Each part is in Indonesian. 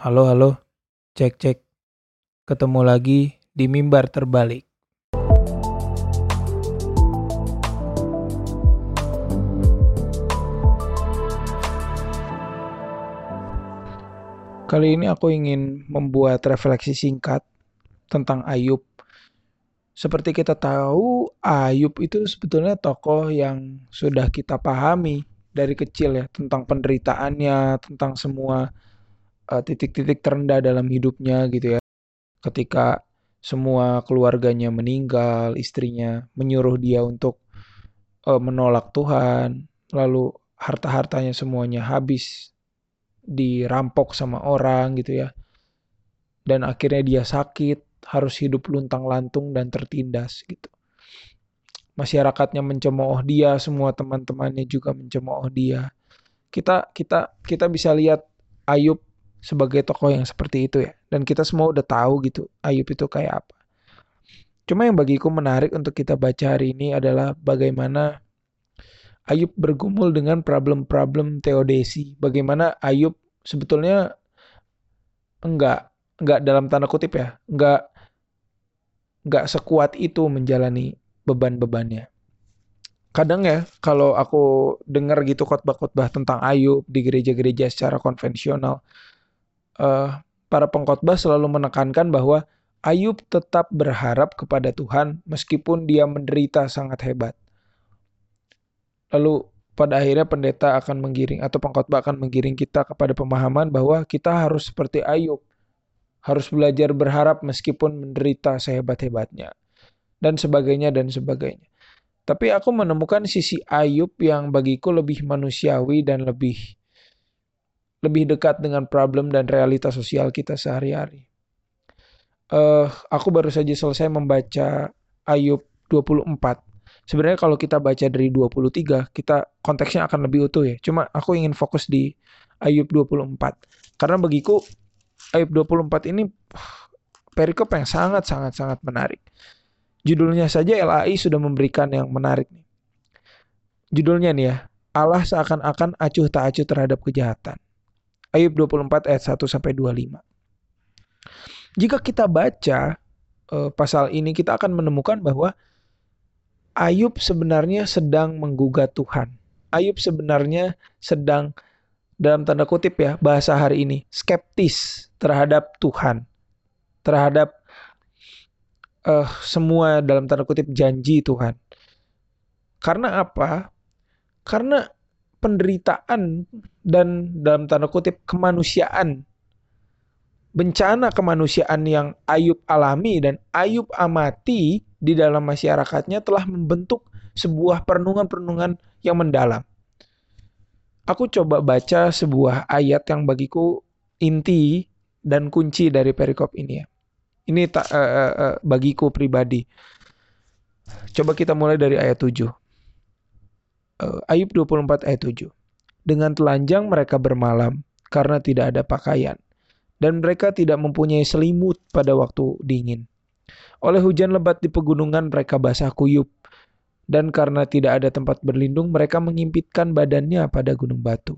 Halo, halo. Cek, cek. Ketemu lagi di mimbar terbalik. Kali ini aku ingin membuat refleksi singkat tentang Ayub. Seperti kita tahu, Ayub itu sebetulnya tokoh yang sudah kita pahami dari kecil ya tentang penderitaannya, tentang semua eh, titik-titik terendah dalam hidupnya gitu ya. Ketika semua keluarganya meninggal, istrinya menyuruh dia untuk eh, menolak Tuhan, lalu harta-hartanya semuanya habis dirampok sama orang gitu ya. Dan akhirnya dia sakit, harus hidup luntang-lantung dan tertindas gitu. Masyarakatnya mencemooh dia, semua teman-temannya juga mencemooh dia. Kita kita kita bisa lihat Ayub sebagai tokoh yang seperti itu ya. Dan kita semua udah tahu gitu Ayub itu kayak apa. Cuma yang bagiku menarik untuk kita baca hari ini adalah bagaimana Ayub bergumul dengan problem-problem teodesi. Bagaimana Ayub sebetulnya enggak enggak dalam tanda kutip ya, enggak enggak sekuat itu menjalani beban-bebannya. Kadang ya kalau aku dengar gitu khotbah-khotbah tentang Ayub di gereja-gereja secara konvensional, uh, para pengkhotbah selalu menekankan bahwa Ayub tetap berharap kepada Tuhan meskipun dia menderita sangat hebat. Lalu pada akhirnya pendeta akan menggiring atau pengkhotbah akan menggiring kita kepada pemahaman bahwa kita harus seperti Ayub. Harus belajar berharap meskipun menderita sehebat-hebatnya. Dan sebagainya dan sebagainya. Tapi aku menemukan sisi Ayub yang bagiku lebih manusiawi dan lebih lebih dekat dengan problem dan realitas sosial kita sehari-hari. Uh, aku baru saja selesai membaca Ayub 24 sebenarnya kalau kita baca dari 23 kita konteksnya akan lebih utuh ya. Cuma aku ingin fokus di Ayub 24 karena bagiku Ayub 24 ini perikop yang sangat sangat sangat menarik. Judulnya saja LAI sudah memberikan yang menarik nih. Judulnya nih ya Allah seakan-akan acuh tak acuh terhadap kejahatan Ayub 24 ayat 1 sampai 25 jika kita baca uh, pasal ini kita akan menemukan bahwa Ayub sebenarnya sedang menggugat Tuhan. Ayub sebenarnya sedang dalam tanda kutip ya bahasa hari ini skeptis terhadap Tuhan, terhadap uh, semua dalam tanda kutip janji Tuhan. Karena apa? Karena penderitaan dan dalam tanda kutip kemanusiaan bencana kemanusiaan yang Ayub alami dan Ayub amati di dalam masyarakatnya telah membentuk sebuah perenungan-perenungan yang mendalam. Aku coba baca sebuah ayat yang bagiku inti dan kunci dari perikop ini ya. Ini tak uh, uh, uh, bagiku pribadi. Coba kita mulai dari ayat 7. Uh, Ayub 24 ayat 7. Dengan telanjang mereka bermalam karena tidak ada pakaian dan mereka tidak mempunyai selimut pada waktu dingin. Oleh hujan lebat di pegunungan mereka basah kuyup. Dan karena tidak ada tempat berlindung, mereka mengimpitkan badannya pada gunung batu.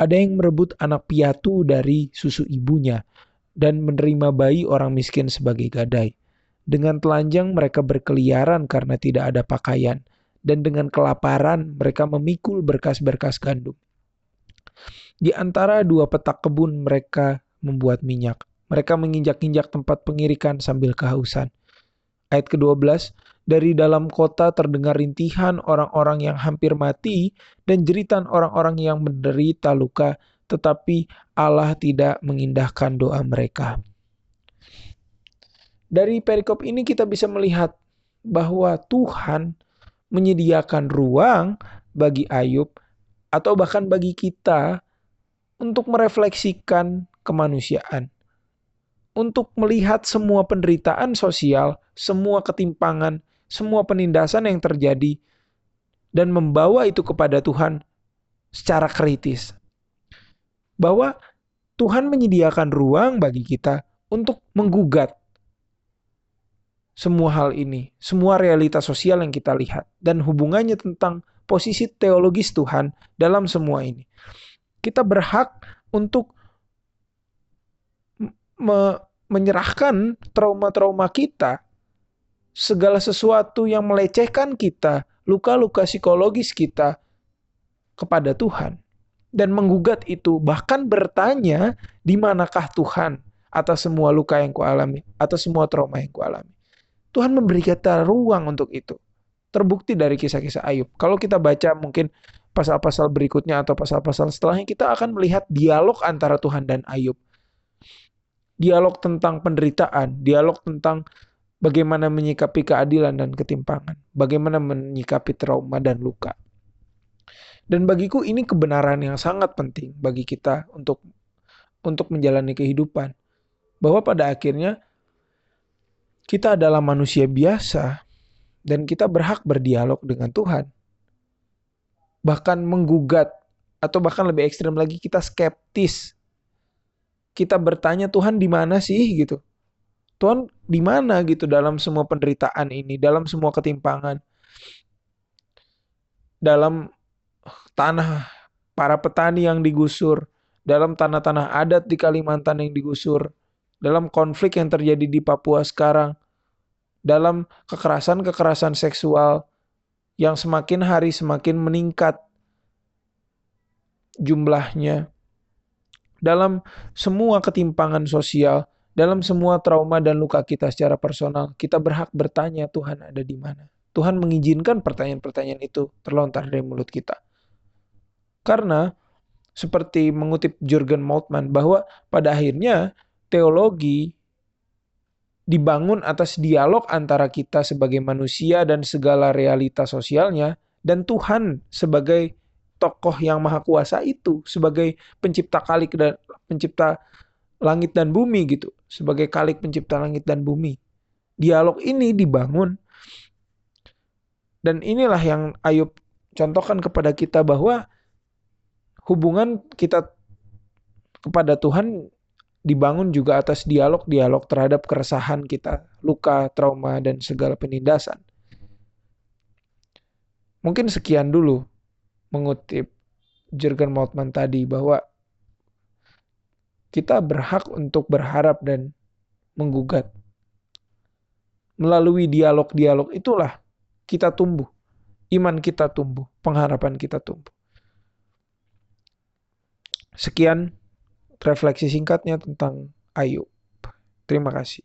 Ada yang merebut anak piatu dari susu ibunya dan menerima bayi orang miskin sebagai gadai. Dengan telanjang mereka berkeliaran karena tidak ada pakaian, dan dengan kelaparan mereka memikul berkas-berkas gandum. Di antara dua petak kebun mereka membuat minyak. Mereka menginjak-injak tempat pengirikan sambil kehausan. Ayat ke-12, dari dalam kota terdengar rintihan orang-orang yang hampir mati dan jeritan orang-orang yang menderita luka, tetapi Allah tidak mengindahkan doa mereka. Dari perikop ini kita bisa melihat bahwa Tuhan menyediakan ruang bagi Ayub atau bahkan bagi kita untuk merefleksikan kemanusiaan untuk melihat semua penderitaan sosial, semua ketimpangan, semua penindasan yang terjadi, dan membawa itu kepada Tuhan secara kritis. Bahwa Tuhan menyediakan ruang bagi kita untuk menggugat semua hal ini, semua realitas sosial yang kita lihat, dan hubungannya tentang posisi teologis Tuhan dalam semua ini. Kita berhak untuk me menyerahkan trauma-trauma kita, segala sesuatu yang melecehkan kita, luka-luka psikologis kita kepada Tuhan dan menggugat itu bahkan bertanya di manakah Tuhan atas semua luka yang kualami atas semua trauma yang kualami. Tuhan memberi kita ruang untuk itu. Terbukti dari kisah-kisah Ayub. Kalau kita baca mungkin pasal-pasal berikutnya atau pasal-pasal setelahnya kita akan melihat dialog antara Tuhan dan Ayub. Dialog tentang penderitaan, dialog tentang bagaimana menyikapi keadilan dan ketimpangan, bagaimana menyikapi trauma dan luka. Dan bagiku ini kebenaran yang sangat penting bagi kita untuk untuk menjalani kehidupan. Bahwa pada akhirnya kita adalah manusia biasa dan kita berhak berdialog dengan Tuhan. Bahkan menggugat atau bahkan lebih ekstrem lagi kita skeptis. Kita bertanya Tuhan di mana sih gitu. Tuhan di mana gitu dalam semua penderitaan ini, dalam semua ketimpangan. Dalam tanah para petani yang digusur, dalam tanah-tanah adat di Kalimantan yang digusur, dalam konflik yang terjadi di Papua sekarang, dalam kekerasan-kekerasan seksual yang semakin hari semakin meningkat jumlahnya, dalam semua ketimpangan sosial, dalam semua trauma dan luka kita secara personal, kita berhak bertanya Tuhan ada di mana. Tuhan mengizinkan pertanyaan-pertanyaan itu terlontar dari mulut kita. Karena seperti mengutip Jurgen Moltmann bahwa pada akhirnya teologi dibangun atas dialog antara kita sebagai manusia dan segala realitas sosialnya dan Tuhan sebagai tokoh yang maha kuasa itu sebagai pencipta kalik dan pencipta langit dan bumi gitu sebagai kalik pencipta langit dan bumi. Dialog ini dibangun. Dan inilah yang Ayub contohkan kepada kita bahwa hubungan kita kepada Tuhan dibangun juga atas dialog-dialog terhadap keresahan kita, luka, trauma, dan segala penindasan. Mungkin sekian dulu mengutip Jurgen Moltmann tadi bahwa kita berhak untuk berharap dan menggugat. Melalui dialog-dialog itulah kita tumbuh. Iman kita tumbuh, pengharapan kita tumbuh. Sekian refleksi singkatnya tentang Ayub. Terima kasih.